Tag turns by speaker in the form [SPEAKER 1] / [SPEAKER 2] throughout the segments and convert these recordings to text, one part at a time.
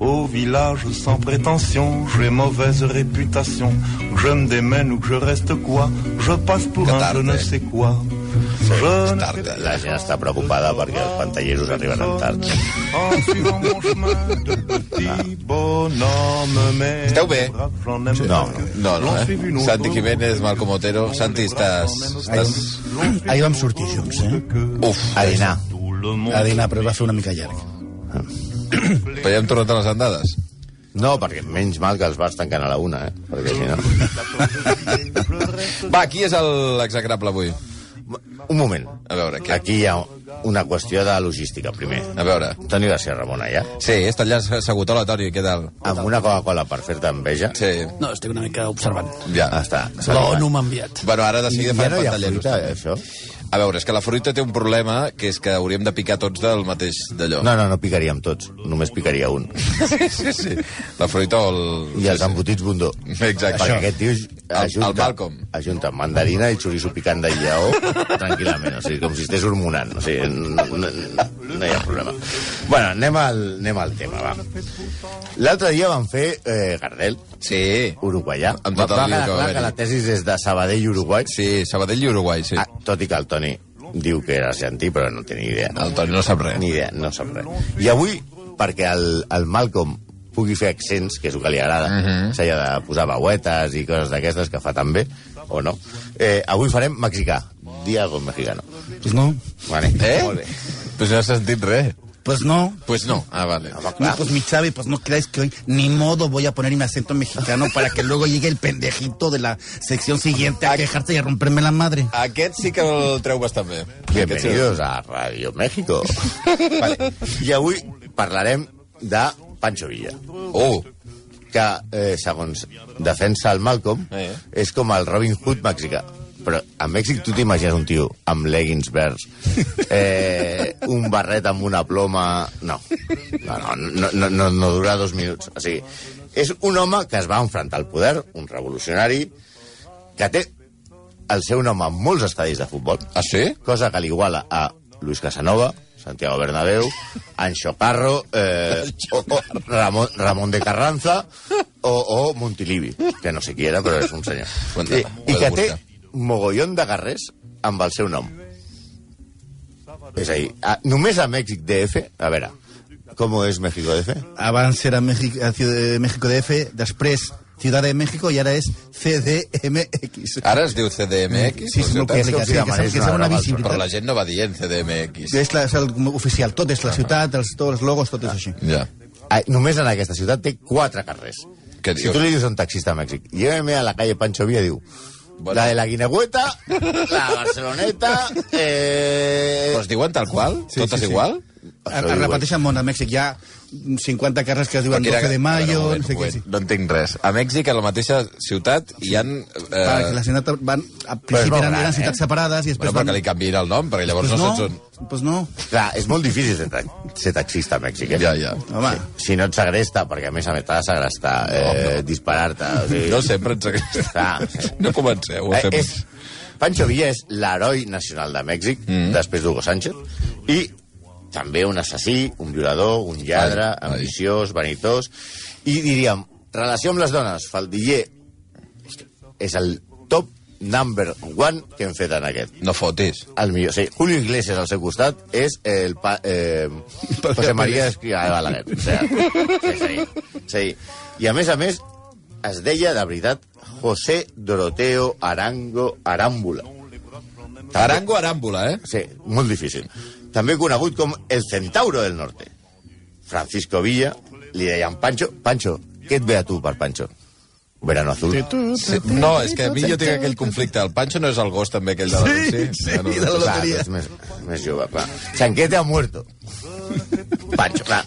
[SPEAKER 1] Au village sans prétention, j'ai mauvaise réputation. Que je me démène ou que je reste quoi, je passe pour
[SPEAKER 2] Que
[SPEAKER 1] un
[SPEAKER 2] tard,
[SPEAKER 1] je ne sais quoi. Je ne
[SPEAKER 2] Tard?
[SPEAKER 3] La gent està preocupada perquè els pantalleros arriben en tard.
[SPEAKER 2] Esteu bé?
[SPEAKER 1] aime
[SPEAKER 3] No,
[SPEAKER 2] No, no, eh? Santi. Jiménez, Malcom Otero. Santi, estàs... estàs...
[SPEAKER 4] Ahir vam sortir junts, eh?
[SPEAKER 2] Uf,
[SPEAKER 3] A dinar.
[SPEAKER 4] A dinar, però va fer una mica llarg.
[SPEAKER 2] Però ja hem tornat a les andades.
[SPEAKER 3] No, perquè menys mal que els bars tanquen a la una, eh? Perquè si no...
[SPEAKER 2] Va, qui és l'execrable avui?
[SPEAKER 3] Un moment.
[SPEAKER 2] A veure, què?
[SPEAKER 3] Aquí hi ha una qüestió de logística, primer.
[SPEAKER 2] A veure.
[SPEAKER 3] Toni García Ramon, allà,
[SPEAKER 2] Sí, està allà assegut. Hola, Toni, què tal?
[SPEAKER 3] amb una Coca-Cola per fer-te enveja.
[SPEAKER 2] Sí,
[SPEAKER 4] No, estic una mica observant.
[SPEAKER 2] ja.
[SPEAKER 3] Ah, està.
[SPEAKER 4] L'ONU m'ha enviat.
[SPEAKER 2] Bueno, ara de
[SPEAKER 3] I
[SPEAKER 2] seguida
[SPEAKER 3] ja
[SPEAKER 2] farem
[SPEAKER 3] no hi ha
[SPEAKER 2] pantalleros.
[SPEAKER 3] fruita, eh, això?
[SPEAKER 2] A veure, és que la fruita té un problema, que és que hauríem de picar tots del mateix d'allò.
[SPEAKER 3] No, no, no picaríem tots. Només picaria un.
[SPEAKER 2] Sí, sí, sí. La fruita o el...
[SPEAKER 3] I els
[SPEAKER 2] sí,
[SPEAKER 3] embotits bundó.
[SPEAKER 2] Exacte.
[SPEAKER 3] Perquè aquest tio ajunta,
[SPEAKER 2] el Malcolm.
[SPEAKER 3] ajunta mandarina i xoriço picant de lleó tranquil·lament. O sigui, com si estigués hormonant. O sigui, no, no, no hi ha problema. Bueno, anem al, anem al tema, va. L'altre dia van fer eh, Gardel,
[SPEAKER 2] Sí.
[SPEAKER 3] uruguaià.
[SPEAKER 2] Amb
[SPEAKER 3] Va,
[SPEAKER 2] tot
[SPEAKER 3] va
[SPEAKER 2] lío
[SPEAKER 3] quedar
[SPEAKER 2] que va
[SPEAKER 3] clar que la tesis és de Sabadell i Uruguai.
[SPEAKER 2] Sí, Sabadell i Uruguai, sí.
[SPEAKER 3] Ah, tot i que el Toni diu que era argentí, però no té ni idea.
[SPEAKER 2] El Toni no sap res.
[SPEAKER 3] Ni idea, no sap res. I avui, perquè el, el Malcolm pugui fer accents, que és el que li agrada, uh -huh. s'ha de posar veuetes i coses d'aquestes que fa tan bé, o no, eh, avui farem mexicà. Dia algo mexicano.
[SPEAKER 4] Pues no.
[SPEAKER 3] Vale,
[SPEAKER 2] Eh?
[SPEAKER 3] molt bé.
[SPEAKER 2] Pues no has sentit res.
[SPEAKER 4] Pues no.
[SPEAKER 2] Pues no. Ah, vale.
[SPEAKER 4] No, pues mi Xavi, pues no creáis que hoy ni modo voy a poner mi acento mexicano para que luego llegue el pendejito de la sección siguiente a quejarse y a romperme la madre.
[SPEAKER 2] Aquest sí que el treu bastant bé.
[SPEAKER 3] Bienvenidos a Radio México. vale. I avui parlarem de Pancho Villa.
[SPEAKER 2] Oh,
[SPEAKER 3] que, eh, segons defensa el Malcolm,
[SPEAKER 2] Eh.
[SPEAKER 3] és com el Robin Hood mexicà. Però a Mèxic tu t'imagines un tio amb leggings verds, eh, un barret amb una ploma... No, no, no, no, no, no, dura dos minuts. O sigui, és un home que es va enfrontar al poder, un revolucionari, que té el seu nom en molts estadis de futbol,
[SPEAKER 2] ah, sí?
[SPEAKER 3] cosa que l'iguala a Luis Casanova, Santiago Bernabéu, Anxo Carro, eh, o, o Ramón, Ramón de Carranza o, o Montilivi, que no sé qui era, però és un senyor. I, I que té. Mogollon de guerrers amb el seu nom. És a dir, a, només a Mèxic DF, a veure, com és México DF?
[SPEAKER 4] Abans era México, eh, Ciudad- México DF, després Ciudad de México i ara és CDMX.
[SPEAKER 2] Ara es diu CDMX?
[SPEAKER 4] Sí, no,
[SPEAKER 2] ciutat?
[SPEAKER 4] que,
[SPEAKER 3] és
[SPEAKER 4] que, que, que, que,
[SPEAKER 3] una al
[SPEAKER 2] Però
[SPEAKER 4] visibilitat.
[SPEAKER 2] la gent no va dient CDMX.
[SPEAKER 4] És, la, és el oficial, tot és la ciutat, els, tots els logos, tot és així.
[SPEAKER 2] Ja.
[SPEAKER 3] Ah, només en aquesta ciutat té quatre carrers.
[SPEAKER 2] Què
[SPEAKER 3] si tu li dius a un taxista a Mèxic, lléveme a la calle Pancho Villa, diu,
[SPEAKER 2] Bueno.
[SPEAKER 3] la de la Guinegüeta, la Barceloneta, eh...
[SPEAKER 2] Però es diuen tal qual?
[SPEAKER 4] Sí,
[SPEAKER 2] Totes
[SPEAKER 4] sí, sí.
[SPEAKER 2] igual?
[SPEAKER 4] Es, es repeteixen molt a Mèxic. Hi ha 50 carrers que es diuen
[SPEAKER 2] Perquè
[SPEAKER 4] 12 de mayo,
[SPEAKER 2] a veure, un
[SPEAKER 4] no sé què.
[SPEAKER 2] moment,
[SPEAKER 4] Sí.
[SPEAKER 2] No entenc res. A Mèxic, a la mateixa ciutat, hi han... Eh,
[SPEAKER 4] Perquè la ciutat van, al principi eren,
[SPEAKER 3] gran,
[SPEAKER 4] eren
[SPEAKER 3] eh?
[SPEAKER 4] ciutats separades i després
[SPEAKER 2] bueno,
[SPEAKER 4] van...
[SPEAKER 2] que li canviïn el nom, perquè llavors
[SPEAKER 4] pues
[SPEAKER 2] no,
[SPEAKER 4] no,
[SPEAKER 2] saps on...
[SPEAKER 4] pues no.
[SPEAKER 3] Clar, és molt difícil ser, ta ser taxista a Mèxic, eh?
[SPEAKER 2] Ja, ja.
[SPEAKER 4] Home,
[SPEAKER 3] Si no et segresta, perquè a més a més t'ha de segrestar, eh, disparar-te... O sigui,
[SPEAKER 2] No sempre ens agrada.
[SPEAKER 3] Clar.
[SPEAKER 2] No comenceu a
[SPEAKER 3] Eh, és, Pancho Villa és l'heroi nacional de Mèxic,
[SPEAKER 2] Mm.
[SPEAKER 3] després d'Hugo Sánchez, i també un assassí, un violador, un lladre,
[SPEAKER 2] Ai, ai.
[SPEAKER 3] ambiciós, vanitós, i diríem, relació amb les dones, faldiller, és el top number one que hem fet en aquest.
[SPEAKER 2] No fotis.
[SPEAKER 3] El millor. Sí, Julio Iglesias al seu costat és el pa, eh, José María Escrivá de Balaguer. O sigui, sí, sí, sí. I a més a més, es deia de veritat José Doroteo Arango Arámbula.
[SPEAKER 2] Arango Arámbula, eh?
[SPEAKER 3] Sí, molt difícil. També conegut com el Centauro del Norte. Francisco Villa, li deien Pancho. Pancho, què et ve a tu per Pancho? Verano azul.
[SPEAKER 2] Sí, no, és que a mi jo tinc aquell conflicte. El Pancho no és el gos també aquell de la...
[SPEAKER 4] Sí, sí,
[SPEAKER 2] Bueno,
[SPEAKER 4] de la
[SPEAKER 3] Clar,
[SPEAKER 4] loteria.
[SPEAKER 3] és més, més jove, clar. Chanquete ha muerto. Pancho, clar.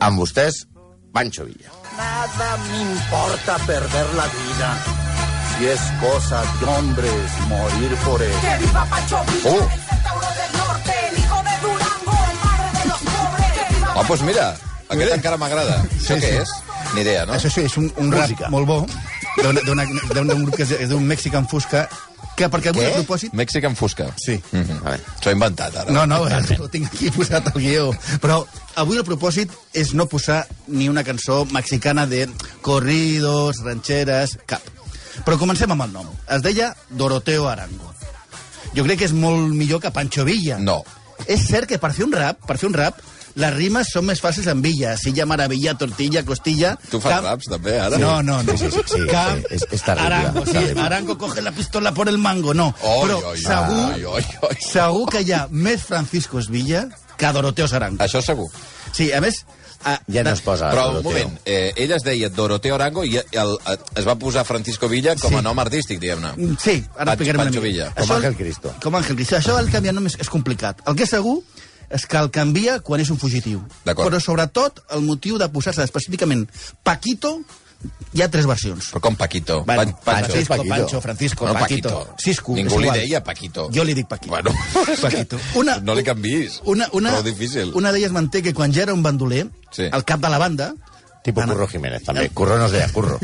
[SPEAKER 3] Amb vostès, Pancho Villa.
[SPEAKER 5] Nada me importa perder la vida.
[SPEAKER 1] y es cosa de hombres morir por él.
[SPEAKER 5] ¡Que viva Pancho Villa,
[SPEAKER 2] Oh. Oh, doncs mira, aquest encara m'agrada. Això què és? Ni idea, no?
[SPEAKER 4] Això sí, és un, un
[SPEAKER 3] Música.
[SPEAKER 4] rap molt bo d'un grup que és, d'un Mexican Fusca que perquè avui a propòsit...
[SPEAKER 2] Mexican Fusca.
[SPEAKER 4] Sí.
[SPEAKER 2] Mm -hmm. vale. S'ho ha inventat, ara.
[SPEAKER 4] No, no, eh, ho tinc aquí posat al guió. Però avui el propòsit és no posar ni una cançó mexicana de corridos, rancheres, cap. Però comencem amb el nom. Es deia Doroteo Arango. Jo crec que és molt millor que Pancho Villa.
[SPEAKER 2] No.
[SPEAKER 4] És cert que per fer un rap, per fer un rap, les rimes són més fàcils en Villa. Silla, maravilla, tortilla, costilla...
[SPEAKER 2] Tu fas
[SPEAKER 4] cap-
[SPEAKER 2] raps, també, ara?
[SPEAKER 4] No, no, no.
[SPEAKER 3] Sí, sí, sí,
[SPEAKER 4] Cap,
[SPEAKER 3] sí, és- és terrible,
[SPEAKER 4] Arango, sí. Arango coge la pistola por el mango, no.
[SPEAKER 2] Oi,
[SPEAKER 4] Però
[SPEAKER 2] oi,
[SPEAKER 4] segur,
[SPEAKER 2] oi, oi, oi.
[SPEAKER 4] segur que hi ha més Franciscos Villa que Doroteo Arango.
[SPEAKER 2] Això segur.
[SPEAKER 4] Sí, a més... A,
[SPEAKER 3] Ja no es posa
[SPEAKER 2] Però, un
[SPEAKER 3] Doroteo.
[SPEAKER 2] moment, eh, ell es deia Doroteo Arango i el, el, es va posar Francisco Villa com a
[SPEAKER 4] Sí.
[SPEAKER 2] nom artístic, diguem-ne.
[SPEAKER 4] Sí, ara
[SPEAKER 2] Pancho-
[SPEAKER 4] explicarem una
[SPEAKER 2] Pancho
[SPEAKER 4] mica.
[SPEAKER 2] Villa.
[SPEAKER 3] Com Ángel Cristo.
[SPEAKER 4] Com Ángel Cristo. Això el canviar nom és, és complicat. El que és segur és que el canvia quan és un fugitiu. Però sobretot el motiu de posar-se específicament Paquito hi ha tres versions.
[SPEAKER 2] Però com Paquito?
[SPEAKER 4] Bueno,
[SPEAKER 2] Pan- Pancho.
[SPEAKER 4] Francisco,
[SPEAKER 3] Paquito.
[SPEAKER 4] Pancho, Francisco,
[SPEAKER 2] No,
[SPEAKER 4] Paquito.
[SPEAKER 2] Paquito.
[SPEAKER 4] Cisco,
[SPEAKER 2] Ningú li deia Paquito.
[SPEAKER 4] Jo li dic Paquito.
[SPEAKER 2] Bueno.
[SPEAKER 4] Paquito. Una,
[SPEAKER 2] No li canviïs.
[SPEAKER 4] Una, una,
[SPEAKER 2] Prou difícil.
[SPEAKER 4] Una d'elles manté que quan ja era un bandoler,
[SPEAKER 2] Sí.
[SPEAKER 4] el cap de la banda...
[SPEAKER 3] Tipo Curro Jiménez, també. Curro no es deia Curro.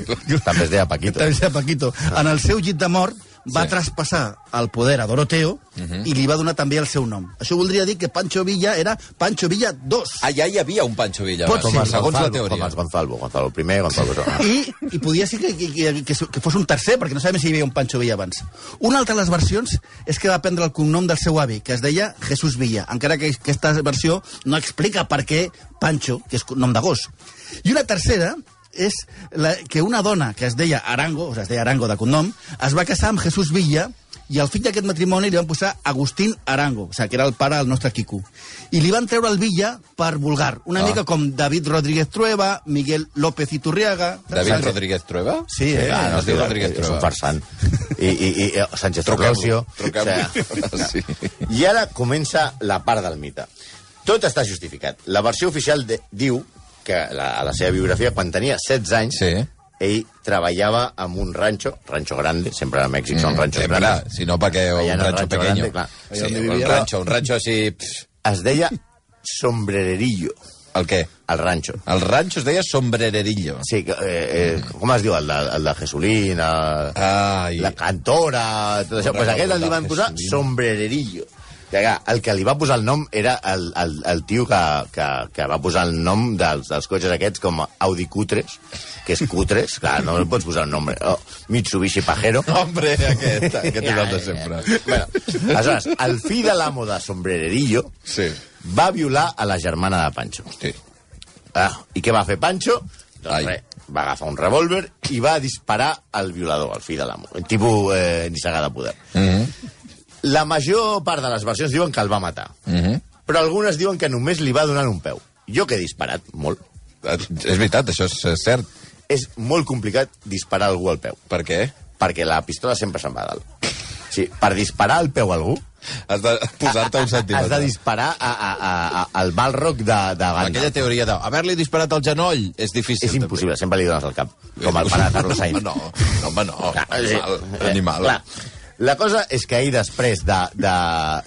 [SPEAKER 3] també es deia Paquito.
[SPEAKER 4] També es deia Paquito. En el seu llit de mort va
[SPEAKER 2] Sí.
[SPEAKER 4] traspassar el poder a Doroteo i li va donar també el seu nom. Això voldria dir que Pancho Villa era Pancho Villa II.
[SPEAKER 2] Ah, ja hi havia un Pancho Villa.
[SPEAKER 4] Pot ser.
[SPEAKER 2] segons la
[SPEAKER 3] Gonzalo,
[SPEAKER 2] teoria.
[SPEAKER 3] Com els Gonzalo. Gonzalo I, Gonzalo II.
[SPEAKER 4] I, I podia ser que, que, que, que, que fos un tercer, perquè no sabem si hi havia un Pancho Villa abans. Una altra de les versions és que va prendre el cognom del seu avi, que es deia Jesús Villa, encara que aquesta versió no explica per què Pancho, que és nom de gos. I una tercera és la, que una dona que es deia Arango, o sigui, es deia Arango de cognom, es va casar amb Jesús Villa i al fill d'aquest matrimoni li van posar Agustín Arango, o sigui, que era el pare del nostre Quico. I li van treure el Villa per vulgar, una
[SPEAKER 2] Ah.
[SPEAKER 4] mica com David Rodríguez Trueba, Miguel López Iturriaga...
[SPEAKER 2] David
[SPEAKER 4] saps?
[SPEAKER 2] Rodríguez Trueba?
[SPEAKER 4] Sí, eh?
[SPEAKER 3] Ah, no,
[SPEAKER 2] es diu Rodríguez
[SPEAKER 3] és un
[SPEAKER 2] Trueba.
[SPEAKER 3] farsant. I, i, i eh, Sánchez Troclosio.
[SPEAKER 2] truquem-lo. Sí.
[SPEAKER 3] I ara comença la part del mite. Tot està justificat. La versió oficial de, diu que la, a la seva biografia, quan tenia 16 anys,
[SPEAKER 2] Sí.
[SPEAKER 3] ell treballava en un rancho, rancho grande, sempre a Mèxic són ranchos
[SPEAKER 2] sempre,
[SPEAKER 3] grandes.
[SPEAKER 2] si no perquè un rancho
[SPEAKER 3] rancho
[SPEAKER 2] pequeño.
[SPEAKER 3] grande, clar.
[SPEAKER 2] Sí, un
[SPEAKER 3] vivia.
[SPEAKER 2] rancho, un rancho així... pff,
[SPEAKER 3] Es deia sombrererillo,
[SPEAKER 2] El què?
[SPEAKER 3] el rancho.
[SPEAKER 2] El rancho es deia sombrererillo.
[SPEAKER 3] Sí, eh, eh, com es diu? El de, el de Jesulín, el,
[SPEAKER 2] Ai.
[SPEAKER 3] la cantora, tot això. Pues aquest
[SPEAKER 2] el
[SPEAKER 3] li van posar sombrererillo. Clar, el que li va posar el nom era el, el, el tio que, que, que va posar el nom dels, dels cotxes aquests com Audi Cutres, que és Cutres, clar, no li pots posar un nom. Oh, Mitsubishi Pajero.
[SPEAKER 2] Hombre, aquest, aquest és el de sempre.
[SPEAKER 3] Bueno, aleshores, el fill de l'amo de Sombrererillo
[SPEAKER 2] Sí.
[SPEAKER 3] va violar a la germana de Pancho.
[SPEAKER 2] Hosti.
[SPEAKER 3] Ah, I què va fer Pancho? Doncs
[SPEAKER 2] Ai.
[SPEAKER 3] res, va agafar un revòlver i va disparar al violador, al fill de l'amo. Tipus eh, nissaga de poder.
[SPEAKER 2] Mm -hmm.
[SPEAKER 3] La major part de les versions diuen que el va matar,
[SPEAKER 2] Mm -hmm.
[SPEAKER 3] però algunes diuen que només li va donar un peu. Jo que he disparat, molt.
[SPEAKER 2] És veritat, això és, és cert.
[SPEAKER 3] És molt complicat disparar algú al peu,
[SPEAKER 2] Per què?
[SPEAKER 3] perquè la pistola sempre se'n va a dalt. Sí, per disparar al peu a algú,
[SPEAKER 2] Has de posar-te un
[SPEAKER 3] has
[SPEAKER 2] centímetre.
[SPEAKER 3] de disparar a, a, a, a, al balroc de, de Gandalf.
[SPEAKER 2] Aquella teoria de haver-li disparat al genoll és difícil.
[SPEAKER 3] És impossible, sempre li dones al cap, com el pare de Carlos Sainz.
[SPEAKER 2] No, no, home, no.
[SPEAKER 3] Clar,
[SPEAKER 2] Animal.
[SPEAKER 3] eh,
[SPEAKER 2] animal.
[SPEAKER 3] Clar. La cosa és que ell, després de, de,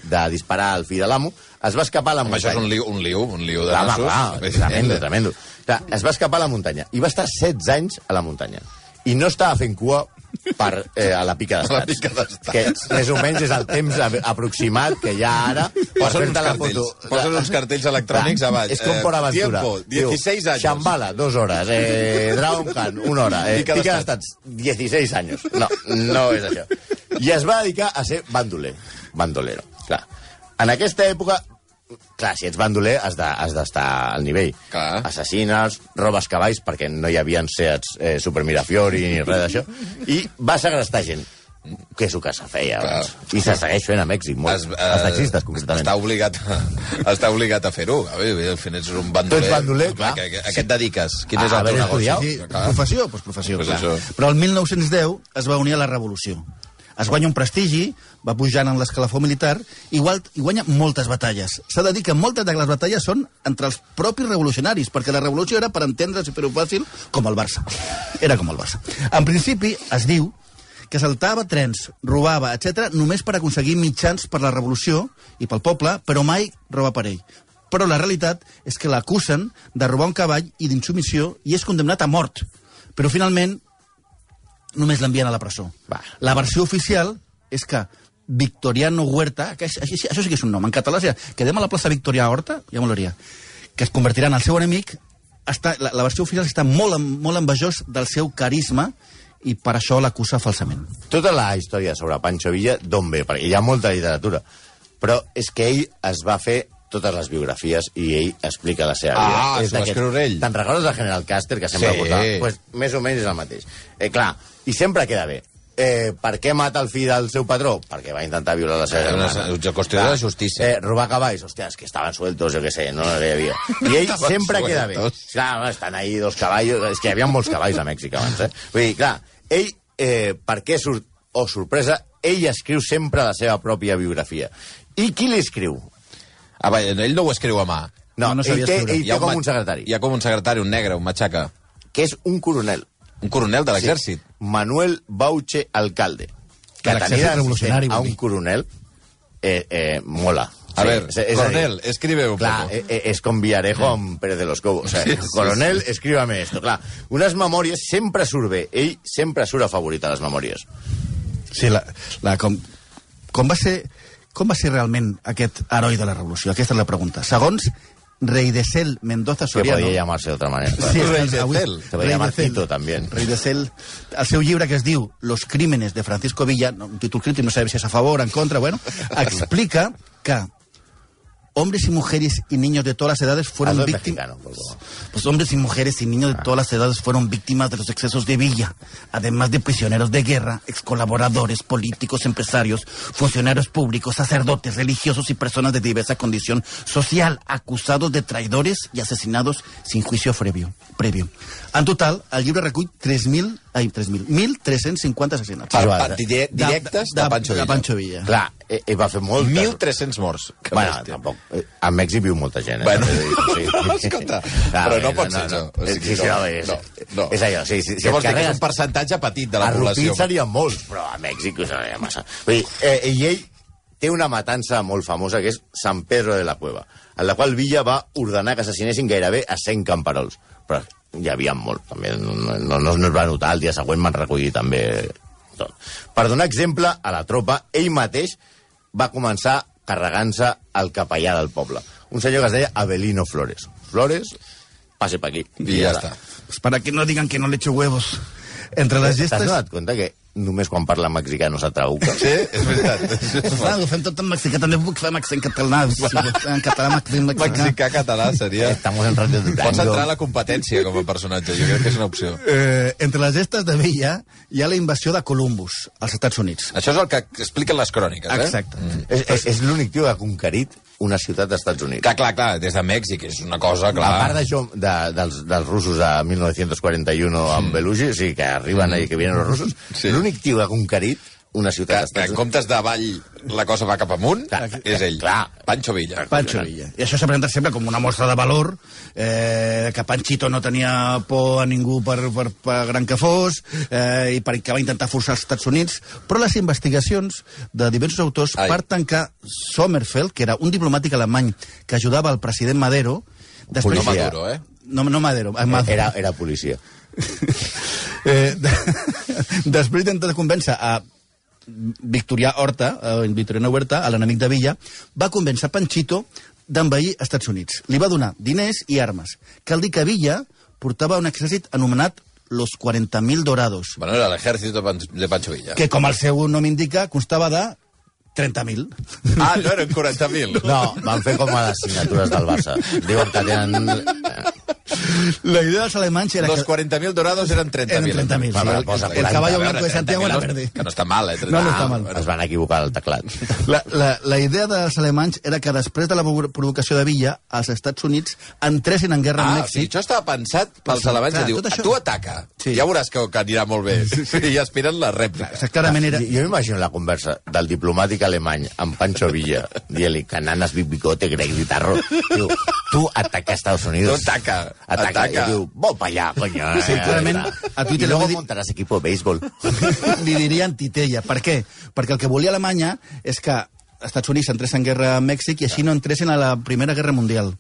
[SPEAKER 3] de disparar al fill de l'amo, es va escapar a la
[SPEAKER 2] Home, això
[SPEAKER 3] muntanya.
[SPEAKER 2] és un liu, un liu, un liu de
[SPEAKER 3] Clar,
[SPEAKER 2] nassos.
[SPEAKER 3] clar, tremendo, tremendo. Clar, es va escapar a la muntanya i va estar 16 anys a la muntanya. I no estava fent cua per, eh, a la pica d'estats. Que més o menys és el temps aproximat que hi ha ara
[SPEAKER 2] Posen uns
[SPEAKER 3] la
[SPEAKER 2] cartells,
[SPEAKER 3] foto.
[SPEAKER 2] posen uns cartells electrònics
[SPEAKER 3] Clar,
[SPEAKER 2] a baix.
[SPEAKER 3] És com
[SPEAKER 2] Eh,
[SPEAKER 3] por aventura.
[SPEAKER 2] tiempo,
[SPEAKER 3] Diu,
[SPEAKER 2] 16 años.
[SPEAKER 3] Shambhala, dos hores. Eh, Dragon Khan, una hora. Eh,
[SPEAKER 2] Pica d'estats,
[SPEAKER 3] 16 anys. No, no és això. I es va dedicar a ser bandoler. Bandolero, clar. En aquesta època, clar, si ets bandoler has de- has d'estar de, al nivell.
[SPEAKER 2] Clar.
[SPEAKER 3] Assassines, robes cavalls, perquè no hi havia Seats eh, Super Mirafiori ni res d'això, i va segrestar gent que és el que se feia
[SPEAKER 2] Clar.
[SPEAKER 3] abans. I se segueix fent a Mèxic, molt.
[SPEAKER 2] Es-
[SPEAKER 3] Els taxistes,
[SPEAKER 2] eh,
[SPEAKER 3] concretament.
[SPEAKER 2] Està obligat, a, està obligat a fer-ho. A veure, al final ets un bandoler.
[SPEAKER 3] Tu ets bandoler,
[SPEAKER 2] A,
[SPEAKER 3] clar.
[SPEAKER 2] què- a, què et dediques? Quin
[SPEAKER 3] A
[SPEAKER 2] és el teu
[SPEAKER 3] haver
[SPEAKER 2] negoci?
[SPEAKER 3] estudiat.
[SPEAKER 4] Sí, professió? Doncs professió,
[SPEAKER 2] Pues
[SPEAKER 4] clar.
[SPEAKER 2] això.
[SPEAKER 4] Però el 1910 es va unir a la revolució. Es guanya un prestigi, va pujant en l'escalafó militar, igual, i guanya moltes batalles. S'ha de dir que moltes de les batalles són entre els propis revolucionaris, perquè la revolució era, per entendre's i fer-ho fàcil, com el Barça. Era com el Barça. En principi, es diu que saltava trens, robava, etc només per aconseguir mitjans per la revolució i pel poble, però mai roba per ell. Però la realitat és que l'acusen de robar un cavall i d'insumissió i és condemnat a mort. Però finalment només l'envien a la presó.
[SPEAKER 3] Va.
[SPEAKER 4] La versió oficial és que Victoriano Huerta, que és, això, això sí que és un nom, en català, si quedem a la plaça Victorià Horta, ja molaria, que es convertirà en el seu enemic, està, la, la versió oficial està molt, molt envejós del seu carisma i per això l'acusa falsament.
[SPEAKER 3] Tota la història sobre Pancho Villa, d'on ve? Perquè hi ha molta literatura. Però és que ell es va fer totes les biografies i ell explica la seva
[SPEAKER 2] Ah,
[SPEAKER 3] vida.
[SPEAKER 2] s'ho
[SPEAKER 3] És
[SPEAKER 2] va escriure ell?
[SPEAKER 3] Te'n recordes del General Caster, que sempre
[SPEAKER 2] Sí.
[SPEAKER 3] portava? Pues, més o menys és el mateix. Eh, clar, i sempre queda bé. Eh, per què mata el fill del seu patró? Perquè va intentar violar la seva
[SPEAKER 2] Eh, una-
[SPEAKER 3] germana.
[SPEAKER 2] una qüestió de justícia.
[SPEAKER 3] Eh, robar cavalls, hòstia, és que estaven sueltos, jo què sé, no hi havia. I ell sempre queda bé. Clar, estan ahí dos cavallos... És que hi havia molts cavalls a Mèxic abans, eh? Vull dir, clar, ell, eh, per què surt... O sorpresa, ell escriu sempre la seva pròpia biografia. I qui li escriu?
[SPEAKER 2] Ah, va, ell no ho escriu a mà.
[SPEAKER 3] No,
[SPEAKER 4] No, no sabia
[SPEAKER 3] ell té,
[SPEAKER 4] escriure.
[SPEAKER 3] ell té com un secretari,
[SPEAKER 2] Hi ha com un secretari, un negre, un matxaca.
[SPEAKER 3] que és un coronel.
[SPEAKER 2] Un coronel de l'exèrcit.
[SPEAKER 3] Sí, Manuel Bauche Alcalde. Que
[SPEAKER 4] l'exèrcit
[SPEAKER 3] tenir
[SPEAKER 4] revolucionari,
[SPEAKER 3] a un coronel eh, eh, mola.
[SPEAKER 2] A ver,
[SPEAKER 3] és- és
[SPEAKER 2] coronel, escribe un
[SPEAKER 3] clar,
[SPEAKER 2] poco.
[SPEAKER 3] eh, eh, és com Villarejo amb Pérez de los Cobos. O sea,
[SPEAKER 2] Sí, sí,
[SPEAKER 3] coronel, escríbame esto. Clar, unes memòries sempre surt bé. Ell sempre surt a les memòries.
[SPEAKER 4] Sí, la, la, com, com, va ser, com va ser realment aquest heroi de la revolució? Aquesta és la pregunta. Segons Reidesel Mendoza
[SPEAKER 3] Que
[SPEAKER 4] Soriano...
[SPEAKER 3] podria llamarse de otra manera.
[SPEAKER 4] Sí,
[SPEAKER 2] Rei
[SPEAKER 4] és que
[SPEAKER 2] de
[SPEAKER 4] avui-
[SPEAKER 2] Cel.
[SPEAKER 3] Se podria llamar
[SPEAKER 4] de Cel.
[SPEAKER 3] Tito, también.
[SPEAKER 4] De Cel. El seu llibre que es diu Los crímenes de Francisco Villa, un títol crític, no sabem si és a favor o en contra, bueno, explica que hombres y mujeres y niños de todas las edades fueron
[SPEAKER 3] en
[SPEAKER 4] víctimas... Pues hombres y mujeres y niños de todas las edades fueron víctimas de los excesos de Villa, además de prisioneros de guerra, excolaboradores, políticos, empresarios, funcionarios públicos, sacerdotes, religiosos y personas de diversa condición social, acusados de traidores y asesinados sin juicio previo. previo. En total, el llibre recull 3.000, ai, 3.000, 1.350 assassinats.
[SPEAKER 2] Per, per di- directes de, Pancho Villa.
[SPEAKER 4] De Pancho Villa.
[SPEAKER 3] Clar, eh, ell va fer molt...
[SPEAKER 2] 1.300 morts. Que
[SPEAKER 3] Bueno,
[SPEAKER 2] bèstia.
[SPEAKER 3] tampoc. eh, A Mèxic viu molta gent, eh?
[SPEAKER 2] Bueno,
[SPEAKER 3] dic,
[SPEAKER 2] escolta, però no pot ser això. O
[SPEAKER 3] Sí,
[SPEAKER 2] sigui,
[SPEAKER 3] sí,
[SPEAKER 2] no,
[SPEAKER 3] no, és,
[SPEAKER 2] no, no.
[SPEAKER 3] és allò, sí, sí.
[SPEAKER 2] Vols dir, que és un percentatge petit de la
[SPEAKER 3] a
[SPEAKER 2] població?
[SPEAKER 3] Rupit serien molts, però a Mèxic us seria massa. Vull dir, eh, i ell té una matança molt famosa que és San Pedro de la Cueva, en la qual Villa va ordenar que assassinessin gairebé a 100 camperols. Però hi havia molt, també. No, no, no, es va notar, el dia següent van recollir també tot. Per donar exemple a la tropa, ell mateix va començar carregant-se el capellà del poble. Un senyor que es deia Avelino Flores. Flores, passe per aquí.
[SPEAKER 2] I ja
[SPEAKER 3] ara.
[SPEAKER 2] està.
[SPEAKER 4] Pues para que no digan que no le echo huevos. Entre les
[SPEAKER 3] T'has
[SPEAKER 4] gestes...
[SPEAKER 3] donat compte que només quan parla mexicà no s'atrauca?
[SPEAKER 2] Sí, és veritat.
[SPEAKER 4] Clar, ho fem tot en mexicà, també puc fer en accent català, en català, mexicà, mexicà.
[SPEAKER 2] Mexicà català seria...
[SPEAKER 3] Estamos en Radio Durango.
[SPEAKER 2] Pots entrar a la competència com a personatge, jo crec que és una opció.
[SPEAKER 4] Eh, entre les gestes de Villa hi ha la invasió de Columbus, als Estats Units.
[SPEAKER 2] Això és el que expliquen les cròniques, eh?
[SPEAKER 4] Exacte. Mm.
[SPEAKER 3] És, és, és l'únic tio que ha conquerit una ciutat dels Estats Units.
[SPEAKER 2] Clar, clar, clar, des de Mèxic, és una cosa,
[SPEAKER 3] A
[SPEAKER 2] clar.
[SPEAKER 3] part d'això, de, dels, dels russos a 1941 amb Belushi, o sigui, que arriben ahí, que vienen los russos,
[SPEAKER 2] Sí.
[SPEAKER 3] l'únic tio que ha conquerit una ciutat
[SPEAKER 2] que, que en comptes d'avall la cosa va cap amunt,
[SPEAKER 3] Clar,
[SPEAKER 2] és ell.
[SPEAKER 3] clar.
[SPEAKER 2] Pancho Villa.
[SPEAKER 4] Pancho Villa. I això s'ha presentat sempre com una mostra de valor, eh, que Panchito no tenia por a ningú per, per, per gran que fos, eh, i perquè va intentar forçar els Estats Units, però les investigacions de diversos autors
[SPEAKER 2] Ai.
[SPEAKER 4] parten que Sommerfeld, que era un diplomàtic alemany que ajudava el president Madero,
[SPEAKER 2] No
[SPEAKER 3] Policia.
[SPEAKER 2] Maduro, eh?
[SPEAKER 4] No, no Madero, eh, Maduro.
[SPEAKER 3] Era, era policia.
[SPEAKER 4] eh, de, després d'intentar convèncer a Victorià Horta, eh, Victoriano Huerta, a l'enemic de Villa, va convèncer Panchito d'envair Estats Units. Li va donar diners i armes. Cal dir que Villa portava un exèrcit anomenat los 40.000 dorados,
[SPEAKER 2] Bueno, era Pan de Pancho Villa.
[SPEAKER 4] que, com el seu nom indica, constava de 30.000.
[SPEAKER 2] Ah, no eren 40.000.
[SPEAKER 3] No, van fer com a les signatures del Barça. Diuen que tenen...
[SPEAKER 4] La idea dels alemanys era
[SPEAKER 2] Los
[SPEAKER 4] que...
[SPEAKER 2] 40.000 dorados eren 30.000.
[SPEAKER 4] Eren 30.000,
[SPEAKER 3] Va, va,
[SPEAKER 4] sí.
[SPEAKER 3] posa
[SPEAKER 4] El, el
[SPEAKER 3] 40.
[SPEAKER 4] caballo blanco de Santiago
[SPEAKER 2] 30.000
[SPEAKER 4] era
[SPEAKER 2] no-
[SPEAKER 4] verde.
[SPEAKER 2] Que no està mal, eh? 30.000.
[SPEAKER 4] No, no està mal.
[SPEAKER 3] Es van equivocar al teclat.
[SPEAKER 4] La, la, la idea dels alemanys era que després de la provocació de Villa, els Estats Units entressin en guerra
[SPEAKER 2] Ah,
[SPEAKER 4] amb Mèxic.
[SPEAKER 2] això estava pensat pels alemanys
[SPEAKER 4] clar,
[SPEAKER 2] que diu,
[SPEAKER 4] això-
[SPEAKER 2] tu ataca,
[SPEAKER 4] Sí.
[SPEAKER 2] ja veuràs que, que anirà molt bé. I aspiren la rèplica.
[SPEAKER 4] Clar, clarament era...
[SPEAKER 3] Jo, jo m'imagino la conversa del diplomàtic alemany amb Pancho Villa, dient-li cananas, big bigote, grec, guitarro. Diu, tu ataca a Estados Unidos.
[SPEAKER 2] Tu ataca.
[SPEAKER 3] Ataca.
[SPEAKER 2] Ataca.
[SPEAKER 3] I diu, vol pa allà, coño.
[SPEAKER 4] Sí, clarament, a Twitter
[SPEAKER 3] I luego
[SPEAKER 4] li-
[SPEAKER 3] montaràs equipo de béisbol.
[SPEAKER 4] li dirien titella. Per què? Perquè el que volia Alemanya és que Estats Units entrés en guerra amb Mèxic i així no entressin a la Primera Guerra Mundial.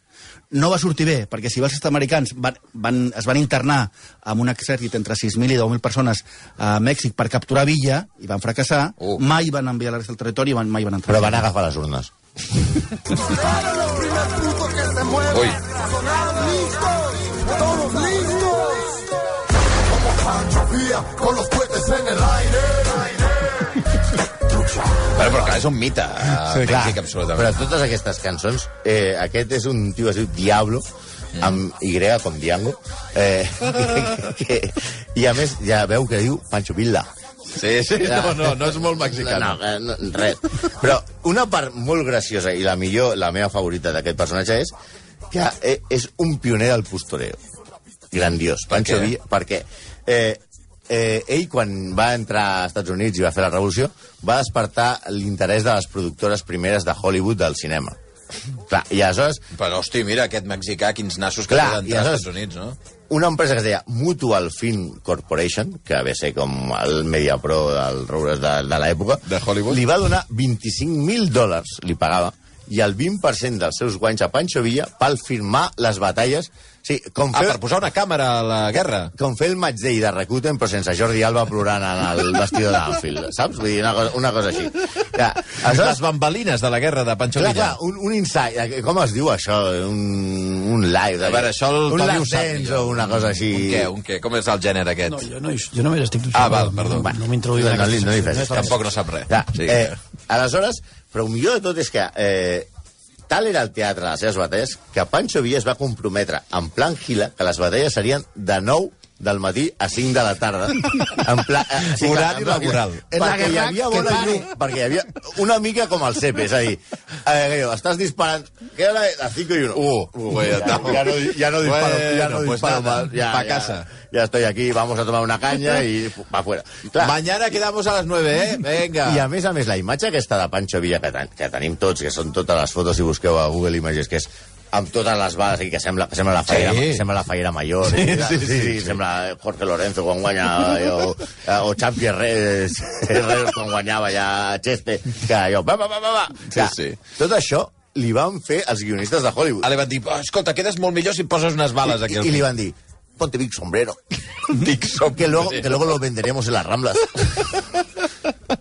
[SPEAKER 4] No va sortir bé, perquè si els americans van, van, es van internar amb un exèrcit entre 6.000 i 10.000 persones a Mèxic per capturar Villa, i van fracassar,
[SPEAKER 2] Uh.
[SPEAKER 4] mai van enviar la resta del territori i van, mai van entrar.
[SPEAKER 3] Però van agafar les urnes.
[SPEAKER 2] Ui, Bueno, però clar, és un mite. Sí, Mèxic, absolutament.
[SPEAKER 3] Però totes aquestes cançons, eh, aquest és un tio que es diu Diablo, amb Y com Diango, eh, que, que, i a més ja veu que diu Pancho Villa.
[SPEAKER 2] Sí, sí, no, no, no és molt mexicà.
[SPEAKER 3] No, eh, no, res. Però una part molt graciosa i la millor, la meva favorita d'aquest personatge és que eh, és un pioner del postureo. Grandiós. Pancho? Villa, perquè eh, eh, ell, quan va entrar als Estats Units i va fer la revolució, va despertar l'interès de les productores primeres de Hollywood del cinema. Clar, i aleshores
[SPEAKER 2] Però, hosti, mira, aquest mexicà, quins nassos que
[SPEAKER 3] Clar, i
[SPEAKER 2] d'entrar als Estats Units, no?
[SPEAKER 3] una empresa que es deia Mutual Film Corporation, que ve a ser com el Mediapro del Roures de, de l'època,
[SPEAKER 2] De Hollywood.
[SPEAKER 3] li va donar 25.000 dòlars, li pagava, i el 20% dels seus guanys a Pancho Villa per filmar les batalles. Sí, com
[SPEAKER 2] Ah,
[SPEAKER 3] fer,
[SPEAKER 2] per posar una càmera a la guerra.
[SPEAKER 3] com fer el match day de Rakuten, però sense Jordi Alba plorant en el vestidor d'Anfield, saps? Vull dir, una cosa, una cosa així. Ja,
[SPEAKER 2] Les
[SPEAKER 3] aleshores,
[SPEAKER 2] bambalines de la guerra de Pancho
[SPEAKER 3] clar,
[SPEAKER 2] Villa.
[SPEAKER 3] clar, un, un insight, eh, com es diu això? Un, un live.
[SPEAKER 2] A veure, això el
[SPEAKER 3] un
[SPEAKER 2] Toni ho sap millor.
[SPEAKER 3] o una cosa així.
[SPEAKER 2] Un què, un què? Com és el gènere aquest?
[SPEAKER 6] No, jo, no, jo només estic...
[SPEAKER 2] Ah, val, perdó.
[SPEAKER 6] No, no m'introduïu en
[SPEAKER 3] No, no li-
[SPEAKER 6] aquesta
[SPEAKER 3] no li
[SPEAKER 6] secció,
[SPEAKER 3] fes,
[SPEAKER 6] és per
[SPEAKER 2] Tampoc no sap res.
[SPEAKER 3] Ja,
[SPEAKER 2] Sí.
[SPEAKER 3] eh, aleshores, però el millor de tot és que eh, tal era el teatre de les seves batalles que Pancho Villa es va comprometre en plan gila que les batalles serien de 9 del matí a 5 de la tarda. En pla, eh, sí,
[SPEAKER 2] Horari laboral.
[SPEAKER 3] Perquè hi havia bona llum, perquè hi havia una mica com el CEP, és a dir, eh, estàs disparant, què és? A 5 y 1.
[SPEAKER 2] Uh, bueno,
[SPEAKER 3] ya, ya no, ya no disparo, ya no
[SPEAKER 2] Bueno, pues
[SPEAKER 3] disparo
[SPEAKER 2] nada,
[SPEAKER 3] más. Ya,
[SPEAKER 2] pa'
[SPEAKER 3] ya,
[SPEAKER 2] casa.
[SPEAKER 3] Ya estoy aquí, vamos a tomar una caña y para afuera. Clar,
[SPEAKER 2] Mañana quedamos a las 9, eh? Venga.
[SPEAKER 3] i a més a més, la imatge aquesta de Pancho Villa que, ten, que tenim tots, que són totes les fotos, si busqueu a Google Images, que és amb totes les bales aquí, que sembla, que sembla la Fallera,
[SPEAKER 2] Sí.
[SPEAKER 3] sí. sembla la Fallera Mayor, sí, sí, sí, sí, sí, sembla Jorge Lorenzo quan guanya, o, o Champi Herrera Herrera quan guanyava ja Cheste, que allò, va, va, va, va, va.
[SPEAKER 2] Sí, sí.
[SPEAKER 3] Tot això li van fer els guionistes de Hollywood.
[SPEAKER 2] Ah, li van dir, oh, escolta, quedes molt millor si poses unes bales aquí
[SPEAKER 3] I,
[SPEAKER 2] al
[SPEAKER 3] i li van dir, ponte big sombrero.
[SPEAKER 2] Dic, som...
[SPEAKER 3] que luego, que luego lo venderemos en las Ramblas.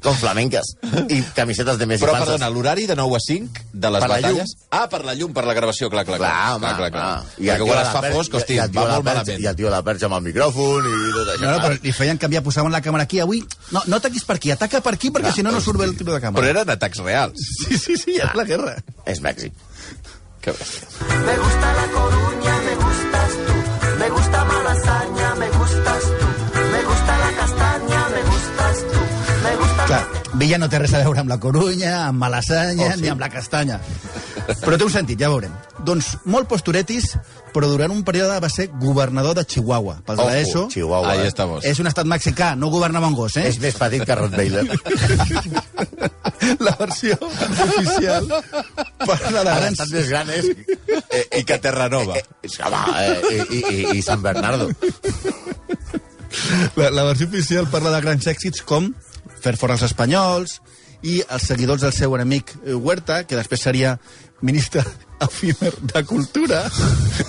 [SPEAKER 3] Con flamencas. I camisetes de Messi
[SPEAKER 2] Però,
[SPEAKER 3] falses.
[SPEAKER 2] perdona, l'horari de 9 a 5 de les
[SPEAKER 3] Per la
[SPEAKER 2] batalles... Ah, per la llum, per la gravació, clar, clar, clar.
[SPEAKER 3] Clar, home,
[SPEAKER 2] clar, clar.
[SPEAKER 3] clar.
[SPEAKER 2] Perquè
[SPEAKER 3] el tio
[SPEAKER 2] quan
[SPEAKER 3] a
[SPEAKER 2] es
[SPEAKER 3] la
[SPEAKER 2] fa
[SPEAKER 3] perxa-
[SPEAKER 2] fosc, hosti,
[SPEAKER 3] i
[SPEAKER 2] va molt malament.
[SPEAKER 3] I el tio a la perxa amb el micròfon i tot això.
[SPEAKER 4] No, no, però li feien canviar, posaven la càmera aquí. Avui, no, no ataquis per aquí, ataca per aquí, perquè si no, no surt bé el tiro de
[SPEAKER 2] Però
[SPEAKER 4] càmera.
[SPEAKER 2] eren atacs reals.
[SPEAKER 4] Sí, sí, sí, és la guerra.
[SPEAKER 3] És Mèxic.
[SPEAKER 2] Que bèstia.
[SPEAKER 5] Me gusta
[SPEAKER 4] Clar, Villa no té res a veure amb la Corunya, amb Malassanya,
[SPEAKER 3] Oh,
[SPEAKER 4] oh,
[SPEAKER 3] sí.
[SPEAKER 4] ni amb la Castanya. Però té un sentit, ja veurem. Doncs molt posturetis, però durant un període va ser governador de Chihuahua. Pels de
[SPEAKER 3] Ojo,
[SPEAKER 4] l'ESO,
[SPEAKER 3] Chihuahua.
[SPEAKER 2] Ahí
[SPEAKER 3] eh?
[SPEAKER 2] estamos.
[SPEAKER 4] és un estat mexicà, no governava un gos, eh?
[SPEAKER 3] És més petit que Rottweiler.
[SPEAKER 4] la versió oficial parla de
[SPEAKER 3] Ara
[SPEAKER 4] grans...
[SPEAKER 3] estat més gran és...
[SPEAKER 2] Eh, I que Terranova.
[SPEAKER 3] Eh, eh, home, eh, i, i, i San Bernardo.
[SPEAKER 4] La, la versió oficial parla de grans èxits com fer fora els espanyols i els seguidors del seu enemic eh, Huerta, que després seria ministre efímer de Cultura,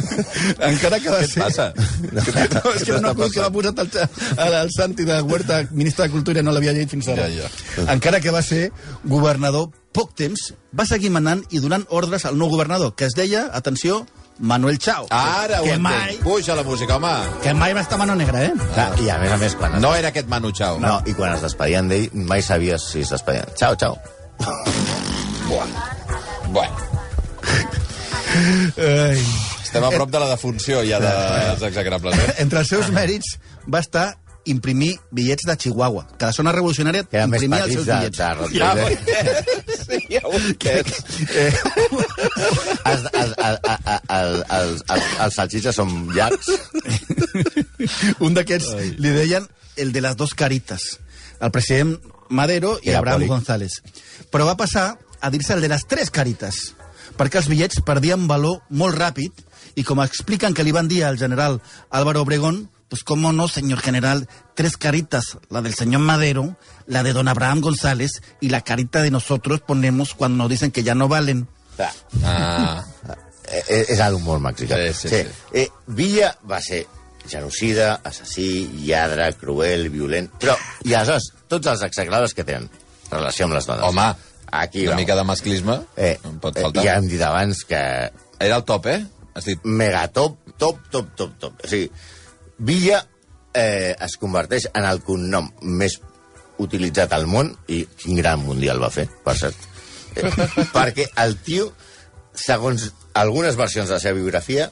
[SPEAKER 4] encara que va
[SPEAKER 2] Què
[SPEAKER 4] ser...
[SPEAKER 2] passa?
[SPEAKER 4] No, és que no m'acudo que m'ha posat el, el, el Santi de Huerta, ministre de Cultura, no l'havia llegit fins ara.
[SPEAKER 2] Ja,
[SPEAKER 4] Encara que va ser governador poc temps, va seguir manant i donant ordres al nou governador, que es deia, atenció, Manuel Chao.
[SPEAKER 2] Ara ho
[SPEAKER 4] que
[SPEAKER 2] entenc.
[SPEAKER 4] mai,
[SPEAKER 2] Puja la música, home.
[SPEAKER 4] que mai va estar mano negra, eh?
[SPEAKER 3] Clar, I a més a més, quan... es-
[SPEAKER 2] No era aquest Manu Chao.
[SPEAKER 3] No, i quan es despedien d'ell, mai sabies si es despedien. Ciao, ciao.
[SPEAKER 2] Bueno,
[SPEAKER 4] Ai.
[SPEAKER 2] estem a prop de la defunció ja dels execrables, eh?
[SPEAKER 4] Entre els seus mèrits va estar imprimir bitllets de Chihuahua, que la zona revolucionària
[SPEAKER 3] Que més
[SPEAKER 4] imprimia els
[SPEAKER 3] petits
[SPEAKER 4] seus
[SPEAKER 3] de,
[SPEAKER 4] bitllets.
[SPEAKER 3] de Rottweiler.
[SPEAKER 4] Eh,
[SPEAKER 3] Els, els, els, els, els, salsitxes són llargs.
[SPEAKER 4] un d'aquests li deien el de les dos caritas, el president Madero i
[SPEAKER 3] Era
[SPEAKER 4] Abraham
[SPEAKER 3] poli.
[SPEAKER 4] González. Però va passar a dir-se el de les tres caritas, perquè els bitllets perdien valor molt ràpid Y como explican que le iban día al general Álvaro Obregón, pues cómo no, señor general, tres caritas, la del señor Madero, la de don Abraham González y la carita de nosotros ponemos cuando nos dicen que ya no valen.
[SPEAKER 2] Ah,
[SPEAKER 3] eh, és l'humor mexicà.
[SPEAKER 2] Sí, sí, sí.
[SPEAKER 3] Eh, Villa va ser genocida, assassí, lladre, cruel, violent... Però, i aleshores, tots els execrables que tenen relació amb les dones.
[SPEAKER 2] home,
[SPEAKER 3] Aquí
[SPEAKER 2] una
[SPEAKER 3] va.
[SPEAKER 2] mica de masclisme
[SPEAKER 3] Eh,
[SPEAKER 2] no pot
[SPEAKER 3] eh,
[SPEAKER 2] faltar.
[SPEAKER 3] ja hem dit abans que
[SPEAKER 2] Era el top, eh? Has dit...
[SPEAKER 3] megatop, top, top, top, top. O sigui, Villa eh, es converteix en el cognom més utilitzat al món i quin gran mundial va fer, per cert. Eh, perquè el tio, segons algunes versions de la seva biografia,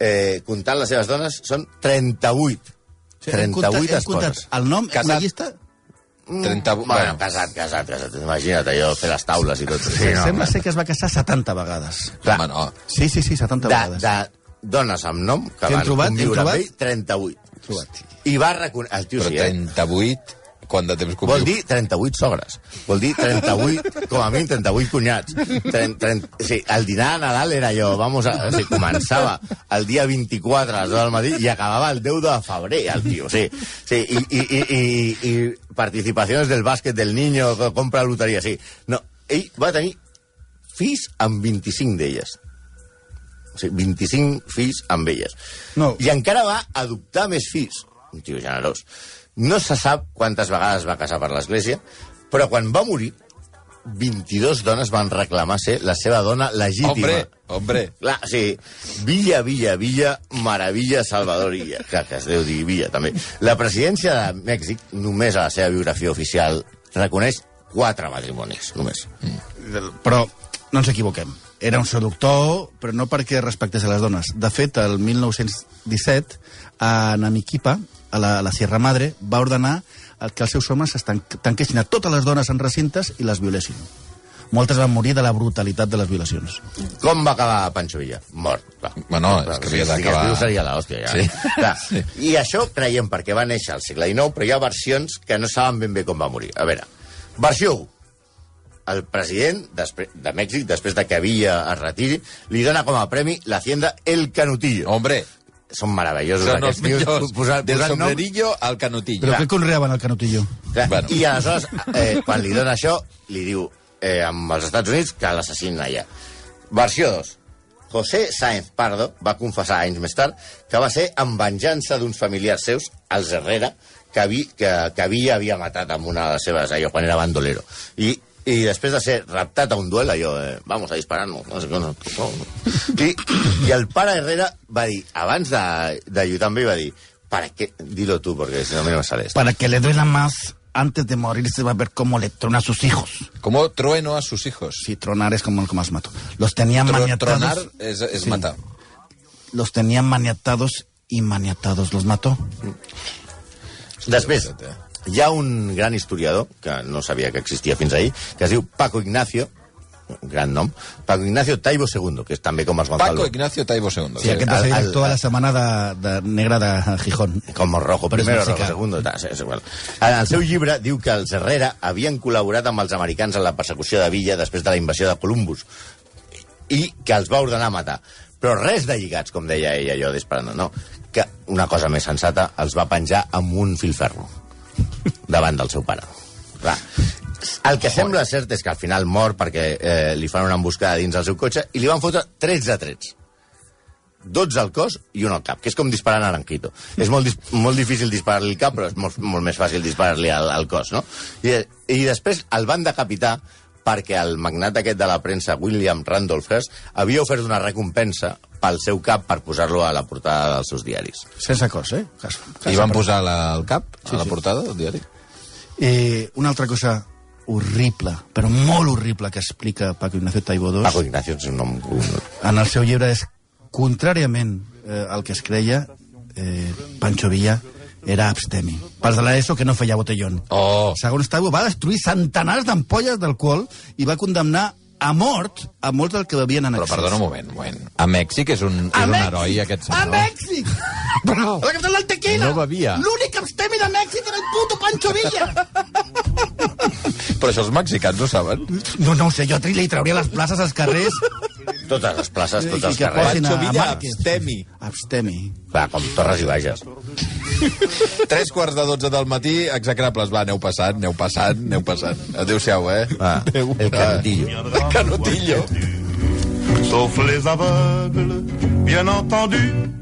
[SPEAKER 3] eh, comptant les seves dones, són 38.
[SPEAKER 4] Sí, hem
[SPEAKER 3] 38
[SPEAKER 4] comptat- hem comptat
[SPEAKER 3] esposes.
[SPEAKER 4] El nom,
[SPEAKER 2] Casat.
[SPEAKER 4] una llista...
[SPEAKER 2] 30...
[SPEAKER 3] Mm, Bueno, casat, casat, casat. Imagina't allò, fer les taules i tot. Sí,
[SPEAKER 4] Sí, Sembla ser que es va casar 70 vegades.
[SPEAKER 3] Clar,
[SPEAKER 2] Home, no.
[SPEAKER 4] Sí, sí, sí, 70
[SPEAKER 3] de,
[SPEAKER 4] vegades.
[SPEAKER 3] de dones amb nom que
[SPEAKER 4] Que
[SPEAKER 3] van
[SPEAKER 4] trobat,
[SPEAKER 3] conviure amb
[SPEAKER 4] trobat?
[SPEAKER 3] ell, 38.
[SPEAKER 4] Trobat.
[SPEAKER 3] I va reconèixer... El tio
[SPEAKER 2] Però
[SPEAKER 3] sí, eh?
[SPEAKER 2] 38, quant de temps
[SPEAKER 3] Vol
[SPEAKER 2] conviu?
[SPEAKER 3] dir 38 sogres. Vol dir 38, com a mínim 38 cunyats. 30, 30, sí, el dinar de Nadal era allò, vamos a... O sigui, començava el dia 24 a les 2 del matí i acabava el 10 de febrer, el tio. Sí, sí i, i, i, i, i participacions del bàsquet del niño, compra loteria, sí. No, ell va tenir fills amb 25 d'elles. O sigui, 25 fills amb elles.
[SPEAKER 4] No.
[SPEAKER 3] I encara va adoptar més fills. Un tio generós. No se sap quantes vegades va casar per l'església, però quan va morir, 22 dones van reclamar ser la seva dona legítima.
[SPEAKER 2] Hombre, hombre.
[SPEAKER 3] Clar, sí. Villa, Villa, Villa, Maravilla, Salvador Illa. Clar, que es deu dir Villa, també. La presidència de Mèxic, només a la seva biografia oficial, reconeix quatre matrimonis, només.
[SPEAKER 4] Però no ens equivoquem. Era un seductor, però no perquè respectés a les dones. De fet, el 1917, a Namiquipa, a la, a la Sierra Madre, va ordenar que els seus homes es tan- tanquessin a totes les dones en recintes i les violessin. Moltes van morir de la brutalitat de les violacions.
[SPEAKER 3] Com va acabar Pancho Villa? Mort. Clar.
[SPEAKER 2] Bueno, és que havia
[SPEAKER 3] Si
[SPEAKER 2] d'acabar-
[SPEAKER 3] viu seria l'hòstia, ja.
[SPEAKER 2] Sí.
[SPEAKER 3] Clar. I això creiem perquè va néixer al segle XIX, però hi ha versions que no saben ben bé com va morir. A veure, versió 1. El president de Mèxic, després de que Villa es retiri, li dona com a premi l'Hacienda El Canutillo.
[SPEAKER 2] Hombre,
[SPEAKER 3] Són meravellosos
[SPEAKER 2] són
[SPEAKER 3] aquests tios.
[SPEAKER 2] millors.
[SPEAKER 3] Posant,
[SPEAKER 2] Del
[SPEAKER 3] posant nom,
[SPEAKER 2] sombrerillo al canutillo.
[SPEAKER 4] Però què conreaven el canutillo?
[SPEAKER 3] Clar,
[SPEAKER 2] Bueno.
[SPEAKER 3] I aleshores, eh, quan li dona això, li diu eh, amb els Estats Units que l'assassinen allà. Versió 2. José Sáenz Pardo va confessar anys més tard que va ser en venjança d'uns familiars seus, els Herrera, que, vi, que, que havia, havia matat amb una de les seves, allò, quan era bandolero. I, i després de ser raptat a un duel, allò, eh, vamos a disparar-nos, no sé què, no, no. I, I el pare Herrera va dir, abans de, de lluitar amb ell, va dir, para qué, dilo tú, porque si no, mí no me sale esto.
[SPEAKER 4] Para que le duela más, antes de morir se va a ver cómo le trona a sus hijos.
[SPEAKER 2] Como trueno a sus hijos.
[SPEAKER 4] Sí, tronar es como, como los mato. Los tenían
[SPEAKER 2] Tro-
[SPEAKER 4] maniatados.
[SPEAKER 2] tronar és
[SPEAKER 4] Sí.
[SPEAKER 2] matar.
[SPEAKER 4] Los tenían maniatados y maniatados. Los mató.
[SPEAKER 3] Després, hi ha un gran historiador, que no sabia que existia fins ahir, que es diu Paco Ignacio, gran nom, Paco Ignacio Taibo II, que és també com els Gonzalo.
[SPEAKER 2] Paco Ignacio Taibo II.
[SPEAKER 4] Sí, aquest va
[SPEAKER 3] el-
[SPEAKER 4] ser
[SPEAKER 3] el-
[SPEAKER 4] director a la setmana de, de negra de Gijón.
[SPEAKER 3] com rojo
[SPEAKER 4] Però és
[SPEAKER 3] primero,
[SPEAKER 4] mexicà.
[SPEAKER 3] rojo segundo, sí, és igual. En el seu llibre diu que els Herrera havien col·laborat amb els americans en la persecució de Villa després de la invasió de Columbus i que els va ordenar matar. Però res de lligats, com deia ella, allò disparant, no. Que una cosa més sensata, els va penjar amb un filferro davant del seu pare. Clar. El que sembla cert és que al final mor perquè eh, li fan una emboscada dins del seu cotxe i li van fotre 13 trets. 12 al cos i un al cap, que és com disparar a Naranjito. És molt, dis molt difícil disparar-li al cap, però és molt, molt més fàcil disparar-li al, al cos, no? I, I després el van decapitar perquè el magnat aquest de la premsa, William Randolph Hearst, havia ofert una recompensa pel seu cap per posar-lo a la portada dels seus diaris.
[SPEAKER 4] Sense cos, eh? Cas,
[SPEAKER 2] I van posar la, el cap a la portada del diari?
[SPEAKER 4] Eh, una altra cosa horrible, però molt horrible, que explica Paco Ignacio Taibo II,
[SPEAKER 3] Paco Ignacio és un nom...
[SPEAKER 4] en el seu llibre és, contràriament eh, al que es creia, eh, Pancho Villa era abstemi. Pels de l'ESO que no feia botellón.
[SPEAKER 2] Oh,
[SPEAKER 4] Segons Taibo, va destruir centenars d'ampolles d'alcohol i va condemnar a mort a molts del que bevien en
[SPEAKER 2] però
[SPEAKER 4] excés.
[SPEAKER 2] perdona un moment, un moment. A Mèxic és un, és un heroi, aquest
[SPEAKER 4] A
[SPEAKER 2] senyor.
[SPEAKER 4] Mèxic!
[SPEAKER 2] Però...
[SPEAKER 4] A la capital del tequila!
[SPEAKER 2] No bevia.
[SPEAKER 4] L'únic abstemi de Mèxic era el puto Pancho Villa!
[SPEAKER 2] Però això els mexicans ho saben.
[SPEAKER 4] No, no ho sé, jo li trauria les places als carrers
[SPEAKER 3] Totes les places, tots els carrers.
[SPEAKER 4] a,
[SPEAKER 2] Pancho
[SPEAKER 4] a
[SPEAKER 2] Villa, abstemi.
[SPEAKER 4] Abstemi.
[SPEAKER 3] Va, com Torres i Bages.
[SPEAKER 2] Tres quarts de dotze del matí, execrables. Va, aneu passant, aneu passant, aneu passant. Adéu-siau, eh?
[SPEAKER 3] Va,
[SPEAKER 2] Adéu.
[SPEAKER 3] el canutillo.
[SPEAKER 2] El canutillo.
[SPEAKER 1] Sauf les aveugles, bien entendu.